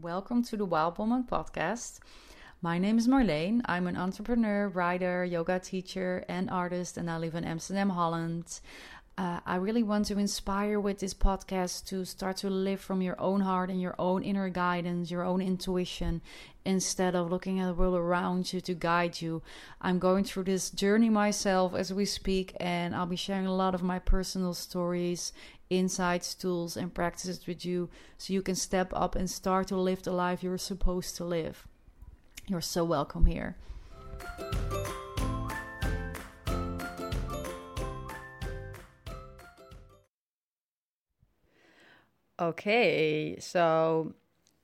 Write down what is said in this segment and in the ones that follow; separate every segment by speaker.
Speaker 1: Welcome to the Wild Woman podcast. My name is Marleen. I'm an entrepreneur, writer, yoga teacher, and artist, and I live in Amsterdam, Holland. Uh, I really want to inspire with this podcast to start to live from your own heart and your own inner guidance, your own intuition, instead of looking at the world around you to guide you. I'm going through this journey myself as we speak, and I'll be sharing a lot of my personal stories, insights, tools, and practices with you so you can step up and start to live the life you're supposed to live. You're so welcome here. Okay, so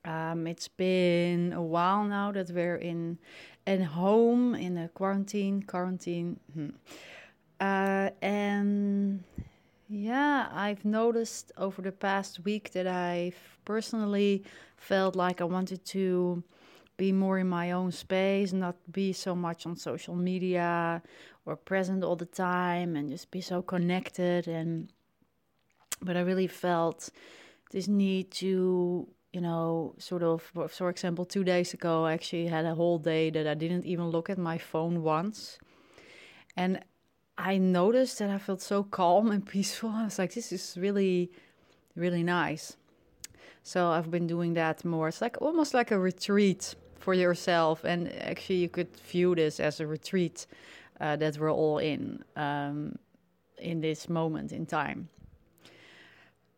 Speaker 1: um, it's been a while now that we're in at home in a quarantine. Quarantine, hmm. uh, and yeah, I've noticed over the past week that I've personally felt like I wanted to be more in my own space, not be so much on social media or present all the time, and just be so connected. And but I really felt this need to you know sort of for example two days ago i actually had a whole day that i didn't even look at my phone once. And i noticed that i felt so calm and peaceful. I was like this is really really nice. So i've been doing that more. It's like almost like a retreat for yourself. And actually you could view this as a retreat uh, that we're all in um, in this moment in time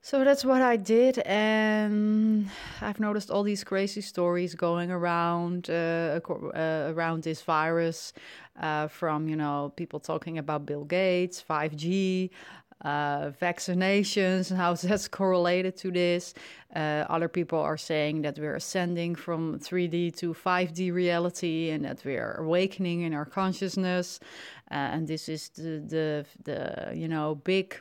Speaker 1: so that's what I did, and I've noticed all these crazy stories going around uh, uh, around this virus, uh, from you know people talking about Bill Gates, five G, uh, vaccinations, and how that's correlated to this. Uh, other people are saying that we're ascending from 3D to 5D reality, and that we're awakening in our consciousness, uh, and this is the the, the you know big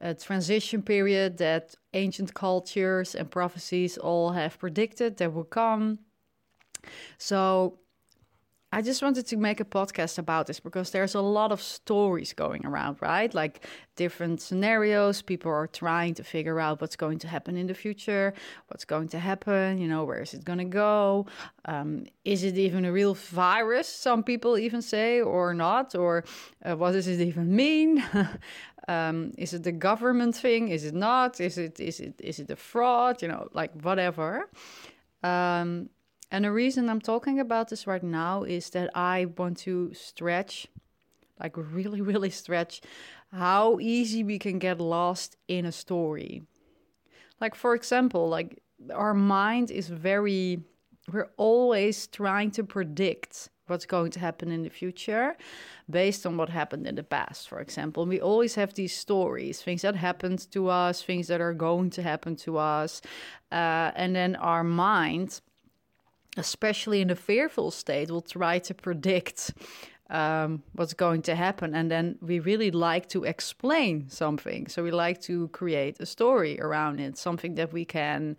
Speaker 1: a transition period that ancient cultures and prophecies all have predicted that will come. So I just wanted to make a podcast about this because there's a lot of stories going around, right? Like different scenarios. People are trying to figure out what's going to happen in the future, what's going to happen, you know, where is it going to go? Um, is it even a real virus? Some people even say, or not, or uh, what does it even mean? um, is it a government thing? Is it not? Is it is it is it a fraud? You know, like whatever. Um, and the reason I'm talking about this right now is that I want to stretch, like really, really stretch, how easy we can get lost in a story. Like, for example, like our mind is very, we're always trying to predict what's going to happen in the future based on what happened in the past for example we always have these stories things that happened to us things that are going to happen to us uh, and then our mind especially in a fearful state, will try to predict um, what's going to happen. And then we really like to explain something. So we like to create a story around it, something that we can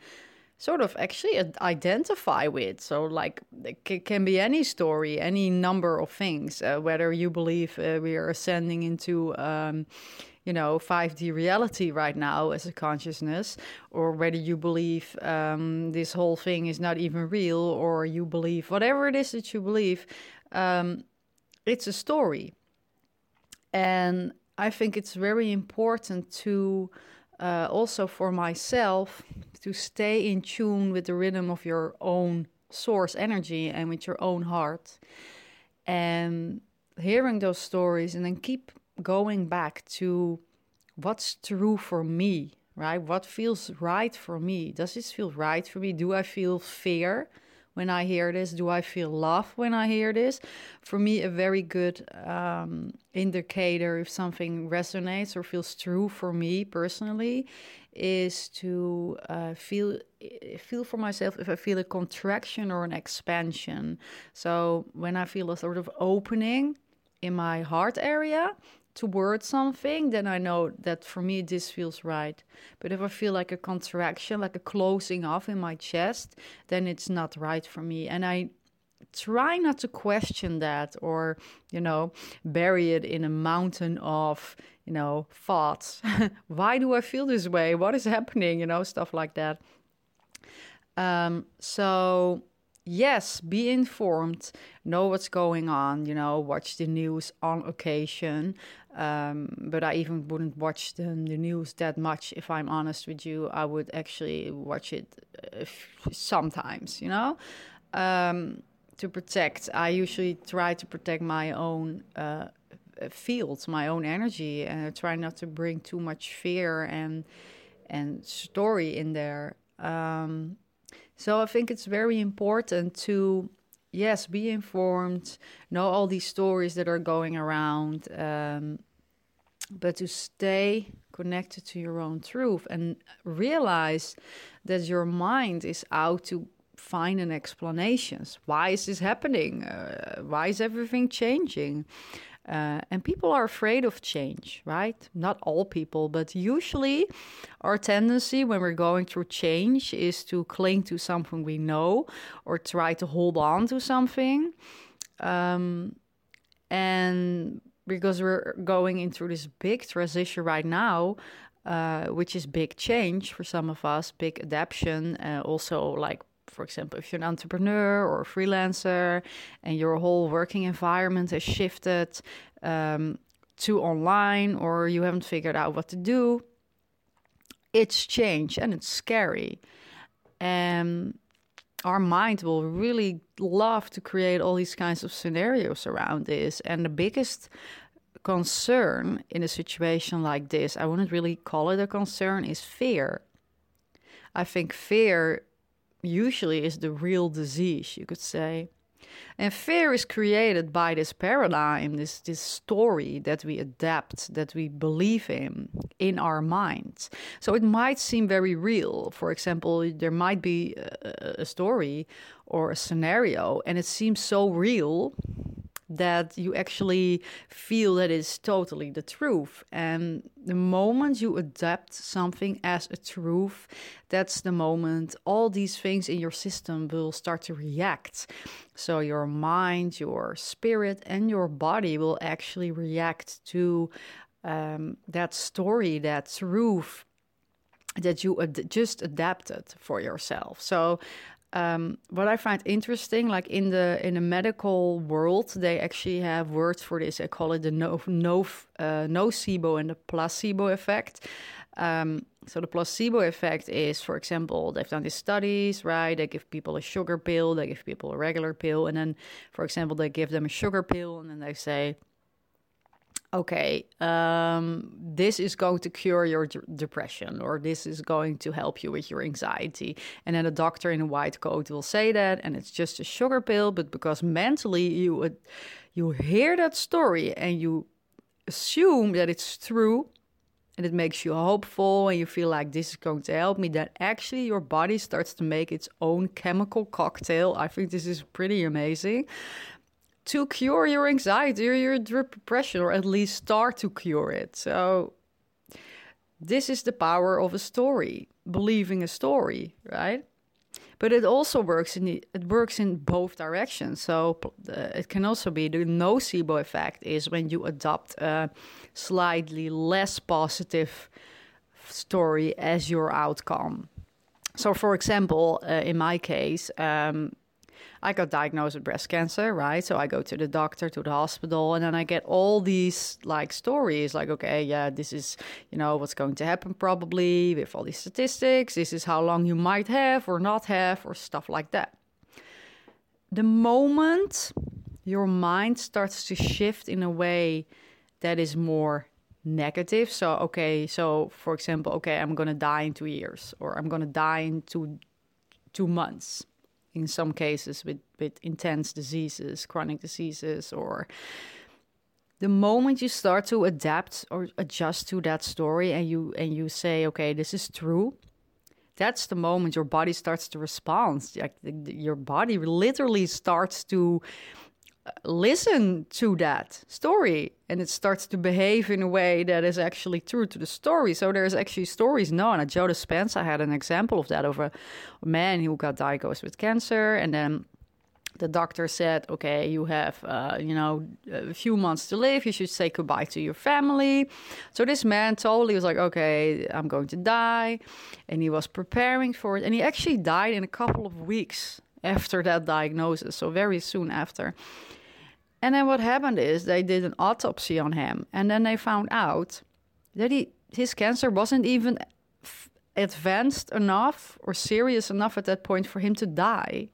Speaker 1: sort of actually identify with. So, like, it can be any story, any number of things, uh, whether you believe uh, we are ascending into. Um, you know 5D reality right now as a consciousness, or whether you believe um, this whole thing is not even real, or you believe whatever it is that you believe, um, it's a story. And I think it's very important to uh, also for myself to stay in tune with the rhythm of your own source energy and with your own heart. And hearing those stories and then keep going back to what's true for me, right? What feels right for me? Does this feel right for me? Do I feel fear when I hear this? Do I feel love when I hear this? For me, a very good um, indicator if something resonates or feels true for me personally is to uh, feel feel for myself if I feel a contraction or an expansion. So when I feel a sort of opening in my heart area, towards something, then I know that for me this feels right. But if I feel like a contraction, like a closing off in my chest, then it's not right for me. And I try not to question that or, you know, bury it in a mountain of, you know, thoughts. Why do I feel this way? What is happening? You know, stuff like that. Um, so yes, be informed, know what's going on, you know, watch the news on occasion. Um, but I even wouldn't watch the, the, news that much, if I'm honest with you. I would actually watch it uh, sometimes, you know, um, to protect. I usually try to protect my own uh, field, my own energy, and I try not to bring too much fear and and story in there. Um, so I think it's very important to, yes, be informed, know all these stories that are going around, um, but to stay connected to your own truth and realize that your mind is out to find an explanations. Why is this happening? Uh, why is everything changing? Uh, and people are afraid of change, right? Not all people, but usually our tendency when we're going through change is to cling to something we know or try to hold on to something. Um, and because we're going into this big transition right now, uh, which is big change for some of us, big adaptation, uh, also like for example, if you're an entrepreneur or a freelancer and your whole working environment has shifted um, to online or you haven't figured out what to do, it's change and it's scary. And our mind will really love to create all these kinds of scenarios around this. And the biggest concern in a situation like this, I wouldn't really call it a concern, is fear. I think fear usually is the real disease, you could say. And fear is created by this paradigm, this, this story that we adapt, that we believe in, in our minds. So it might seem very real. For example, there might be a, a story or a scenario, and it seems so real that you actually feel that it's totally the truth. And the moment you adapt something as a truth, that's the moment all these things in your system will start to react. So your mind, your spirit, and your body will actually react to um, that story, that truth that you ad- just adapted for yourself. So um, what I find interesting, like in the in the medical world, they actually have words for this. They call it the no, no uh, nocebo and the placebo effect. Um, so the placebo effect is, for example, they've done these studies, right? They give people a sugar pill, they give people a regular pill, and then, for example, they give them a sugar pill, and then they say, okay, um, this is going to cure your d- depression or this is going to help you with your anxiety. And then a doctor in a white coat will say that, and it's just a sugar pill, but because mentally you you hear that story and you assume that it's true and it makes you hopeful and you feel like this is going to help me, That actually your body starts to make its own chemical cocktail. I think this is pretty amazing to cure your anxiety or your depression, or at least start to cure it. So, this is the power of a story, believing a story, right? But it also works in the, it works in both directions. So uh, it can also be the nocebo effect is when you adopt a slightly less positive story as your outcome. So, for example, uh, in my case, um, I got diagnosed with breast cancer, right? So I go to the doctor, to the hospital, and then I get all these like stories like, okay, yeah, this is, you know, what's going to happen probably with all these statistics. This is how long you might have or not have, or stuff like that. The moment your mind starts to shift in a way that is more negative. So, okay, so for example, okay, I'm going to die in two years, or I'm going to die in two, two months in some cases with, with intense diseases, chronic diseases, or the moment you start to adapt or adjust to that story and you and you say, okay, this is true, that's the moment your body starts to respond. Like your body literally starts to listen to that story and it starts to behave in a way that is actually true to the story. So there's actually stories known. At Joe Dispenza I had an example of that of a man who got diagnosed with cancer and then the doctor said, okay, you have, uh, you know, a few months to live. You should say goodbye to your family. So this man totally was like, okay, I'm going to die. And he was preparing for it. And he actually died in a couple of weeks after that diagnosis. So very soon after. And then what happened is they did an autopsy on him. And then they found out that he, his cancer wasn't even f- advanced enough or serious enough at that point for him to die.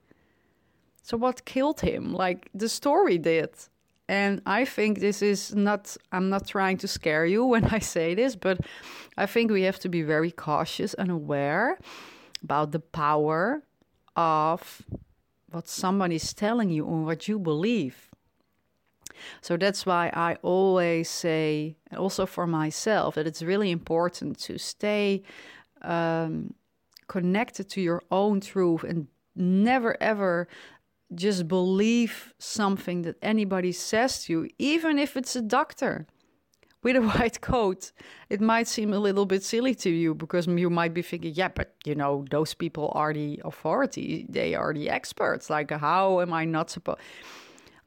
Speaker 1: So what killed him? Like the story did. And I think this is not, I'm not trying to scare you when I say this, but I think we have to be very cautious and aware about the power of what somebody is telling you and what you believe. So that's why I always say, also for myself, that it's really important to stay um, connected to your own truth and never ever just believe something that anybody says to you, even if it's a doctor with a white coat. It might seem a little bit silly to you because you might be thinking, yeah, but you know, those people are the authority, they are the experts. Like, how am I not supposed?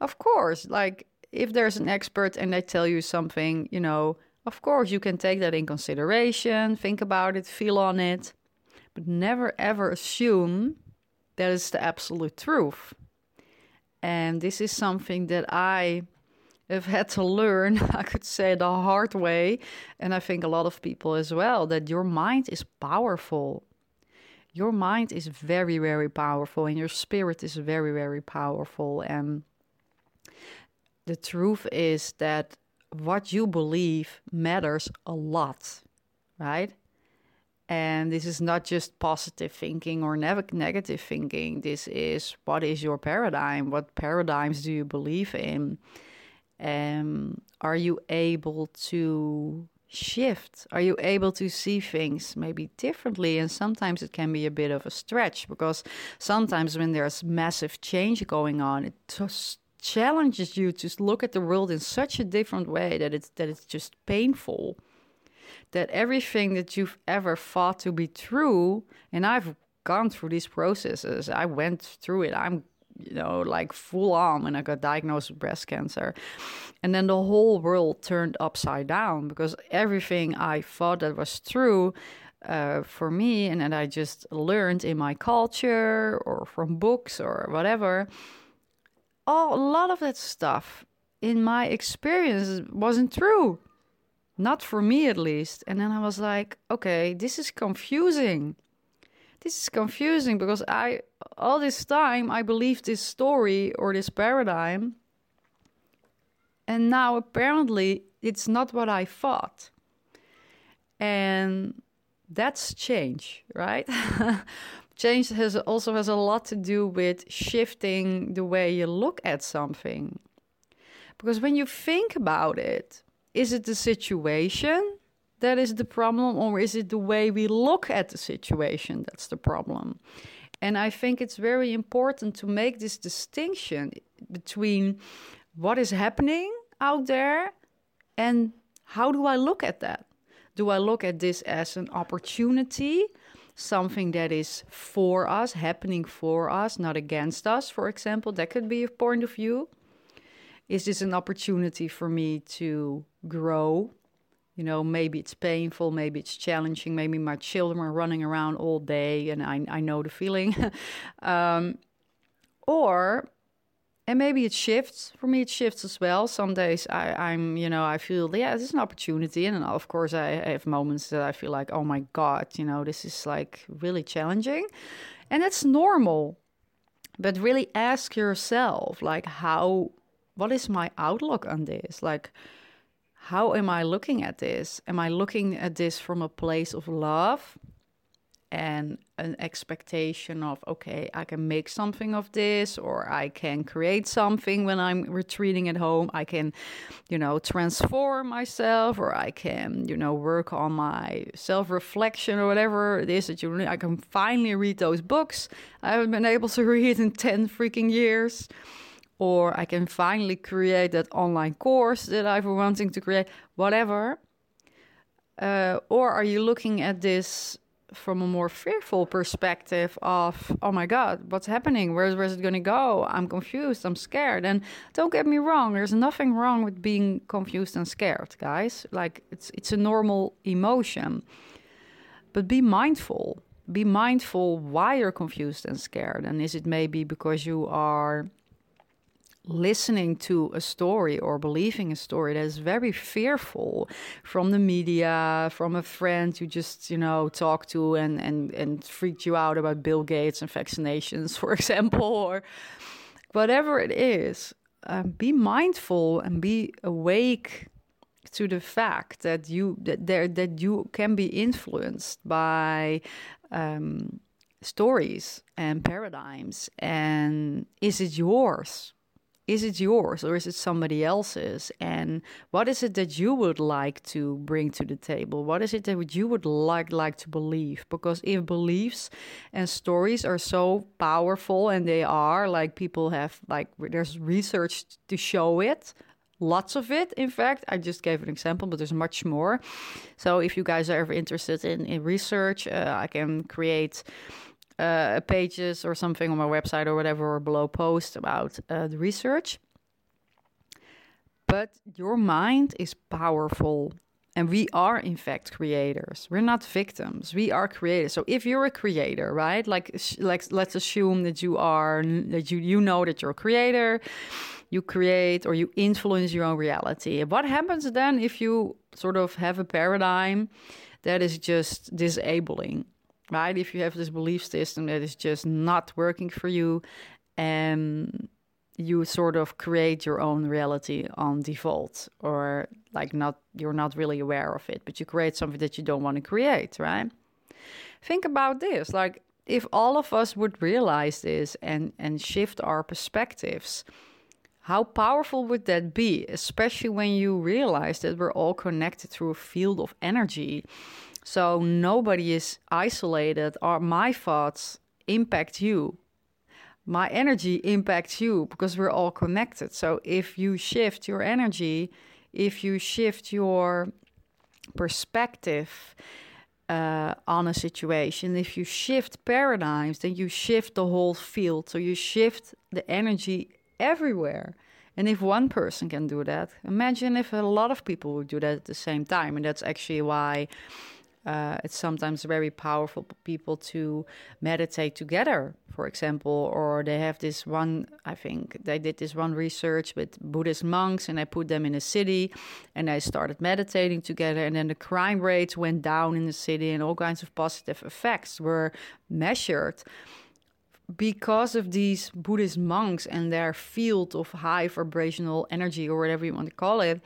Speaker 1: Of course, like if there's an expert and they tell you something, you know, of course you can take that in consideration, think about it, feel on it, but never ever assume that it's the absolute truth. And this is something that I have had to learn, I could say, the hard way. And I think a lot of people as well, that your mind is powerful. Your mind is very, very powerful, and your spirit is very, very powerful. And the truth is that what you believe matters a lot, right? And this is not just positive thinking or ne- negative thinking. This is what is your paradigm? What paradigms do you believe in? Um, are you able to shift? Are you able to see things maybe differently? And sometimes it can be a bit of a stretch because sometimes when there's massive change going on, it just challenges you to look at the world in such a different way that it's that it's just painful that everything that you've ever thought to be true, and I've gone through these processes, I went through it. I'm you know, like full on when I got diagnosed with breast cancer. And then the whole world turned upside down because everything I thought that was true uh, for me and that I just learned in my culture or from books or whatever, all, a lot of that stuff in my experience wasn't true. Not for me, at least. And then I was like, okay, this is confusing. This is confusing because I, all this time, I believed this story or this paradigm. And now apparently it's not what I thought. And that's change, right? change has also has a lot to do with shifting the way you look at something. Because when you think about it, is it the situation that is the problem, or is it the way we look at the situation that's the problem? And I think it's very important to make this distinction between what is happening out there and how do I look at that? Do I look at this as an opportunity, something that is for us, happening for us, not against us, for example? That could be a point of view. Is this an opportunity for me to grow. You know, maybe it's painful, maybe it's challenging, maybe my children are running around all day and I, I know the feeling. um, or, and maybe it shifts. For me, it shifts as well. Some days I, I'm, you know, I feel, yeah, this is an opportunity. And of course, I, I have moments that I feel like, oh my God, you know, this is like really challenging. And that's normal. But really ask yourself, like, how, what is my outlook on this? Like, how am I looking at this? Am I looking at this from a place of love and an expectation of, okay, I can make something of this, or I can create something when I'm retreating at home. I can, you know, transform myself, or I can, you know, work on my self reflection or whatever it is that you I can finally read those books I haven't been able to read in 10 freaking years or I can finally create that online course that I've been wanting to create, whatever. Uh, or are you looking at this from a more fearful perspective of, oh my God, what's happening? Where's, where's it going to go? I'm confused. I'm scared. And don't get me wrong, there's nothing wrong with being confused and scared, guys. Like it's, it's a normal emotion. But be mindful. Be mindful why you're confused and scared. And is it maybe because you are listening to a story or believing a story that is very fearful from the media, from a friend you just, you know, talk to and, and, and freaked you out about Bill Gates and vaccinations, for example, or whatever it is, um, be mindful and be awake to the fact that you that there that you can be influenced by um, stories and paradigms. And is it yours is it yours or is it somebody else's? And what is it that you would like to bring to the table? What is it that you would like like to believe? Because if beliefs and stories are so powerful, and they are, like people have like there's research to show it. Lots of it, in fact. I just gave an example, but there's much more. So, if you guys are ever interested in, in research, uh, I can create uh, pages or something on my website or whatever, or below post about uh, the research. But your mind is powerful. And we are, in fact, creators. We're not victims. We are creators. So if you're a creator, right? Like, like let's assume that you are, that you, you know that you're a creator, you create or you influence your own reality. What happens then if you sort of have a paradigm that is just disabling? Right? If you have this belief system that is just not working for you, and you sort of create your own reality on default, or like not you're not really aware of it, but you create something that you don't want to create, right? Think about this, like if all of us would realize this and and shift our perspectives. How powerful would that be, especially when you realize that we're all connected through a field of energy so nobody is isolated, or my thoughts impact you. My energy impacts you because we're all connected. So if you shift your energy, if you shift your perspective uh, on a situation, if you shift paradigms, then you shift the whole field. So you shift the energy everywhere. And if one person can do that, imagine if a lot of people would do that at the same time. And that's actually why uh, it's sometimes very powerful for people to meditate together, for example, or they have this one. I think they did this one research with Buddhist monks, and I put them in a city, and they started meditating together, and then the crime rates went down in the city, and all kinds of positive effects were measured because of these Buddhist monks and their field of high vibrational energy, or whatever you want to call it.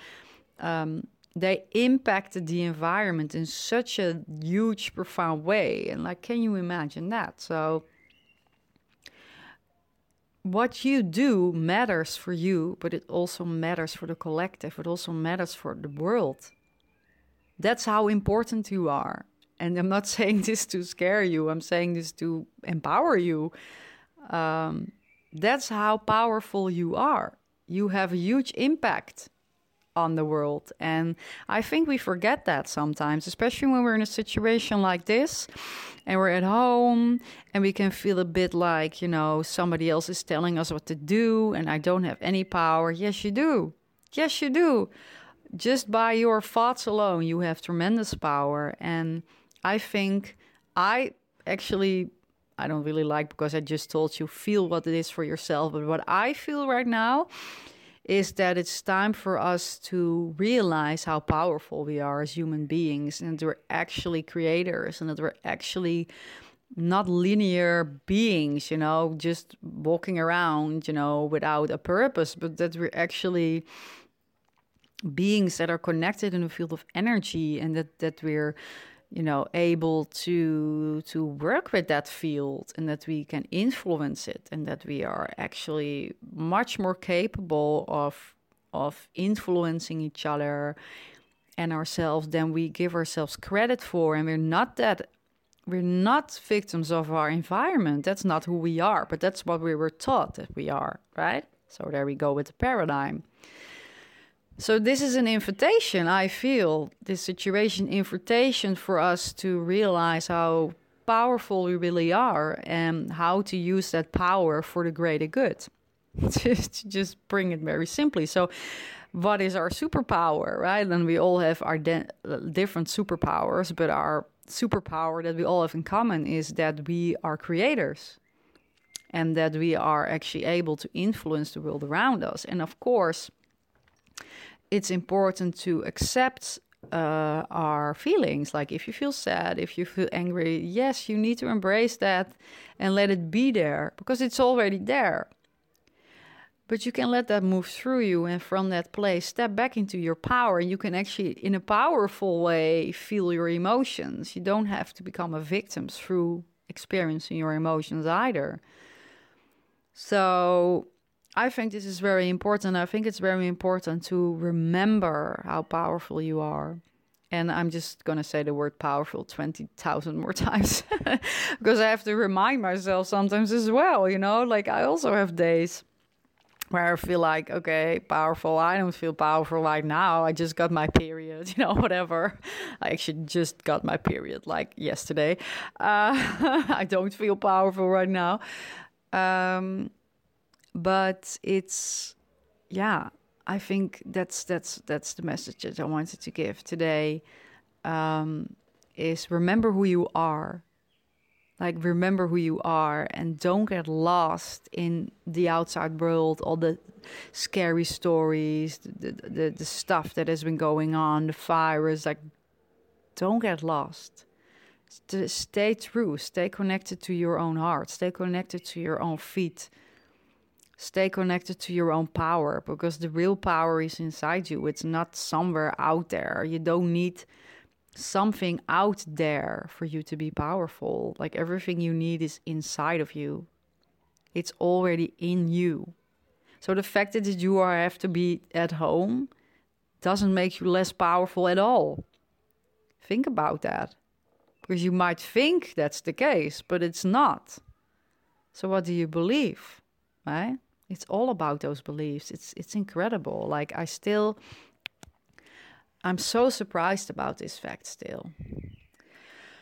Speaker 1: Um, they impacted the environment in such a huge, profound way. And like, can you imagine that? So, what you do matters for you, but it also matters for the collective. It also matters for the world. That's how important you are. And I'm not saying this to scare you, I'm saying this to empower you. Um, that's how powerful you are. You have a huge impact on the world. And I think we forget that sometimes, especially when we're in a situation like this and we're at home and we can feel a bit like, you know, somebody else is telling us what to do and I don't have any power. Yes, you do. Yes, you do. Just by your thoughts alone, you have tremendous power. And I think I actually I don't really like because I just told you feel what it is for yourself. But what I feel right now is that it's time for us to realize how powerful we are as human beings and that we're actually creators and that we're actually not linear beings, you know, just walking around, you know, without a purpose, but that we're actually beings that are connected in a field of energy and that that we're you know able to to work with that field and that we can influence it and that we are actually much more capable of of influencing each other and ourselves than we give ourselves credit for. And we're not that we're not victims of our environment. That's not who we are but that's what we were taught that we are right? So there we go with the paradigm so this is an invitation, I feel, this situation invitation for us to realize how powerful we really are and how to use that power for the greater good. to just bring it very simply. So, what is our superpower, right? And we all have our different superpowers, but our superpower that we all have in common is that we are creators and that we are actually able to influence the world around us. And of course, it's important to accept uh, our feelings. Like if you feel sad, if you feel angry, yes, you need to embrace that and let it be there because it's already there. But you can let that move through you, and from that place, step back into your power. And you can actually, in a powerful way, feel your emotions. You don't have to become a victim through experiencing your emotions either. So, I think this is very important. I think it's very important to remember how powerful you are. And I'm just going to say the word powerful 20,000 more times because I have to remind myself sometimes as well. You know, like I also have days where I feel like, okay, powerful. I don't feel powerful right now. I just got my period, you know, whatever. I actually just got my period like yesterday. Uh, I don't feel powerful right now. Um, but it's, yeah, I think that's that's that's the message that I wanted to give today. Um, is remember who you are like remember who you are and don't get lost in the outside world all the scary stories the, the, the stuff that has been going on the virus like don't get lost stay true stay connected to your own heart stay connected to your own feet stay connected to your own power because the real power is inside you it's not somewhere out there you don't need something out there for you to be powerful. Like everything you need is inside of you, it's already in you. So the fact that you are, have to be at home doesn't make you less powerful at all. Think about that. Because you might think that's the case, but it's not. So what do you believe? Right? It's all about those beliefs. It's it's incredible. Like I still I'm so surprised about this fact still.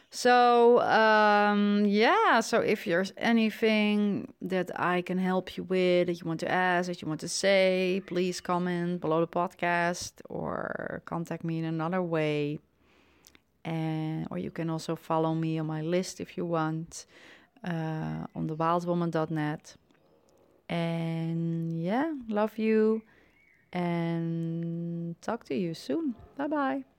Speaker 1: So, um, yeah, so if there's anything that I can help you with, that you want to ask, that you want to say, please comment below the podcast or contact me in another way. And, or you can also follow me on my list if you want uh, on thewildwoman.net. And yeah, love you and talk to you soon. Bye bye.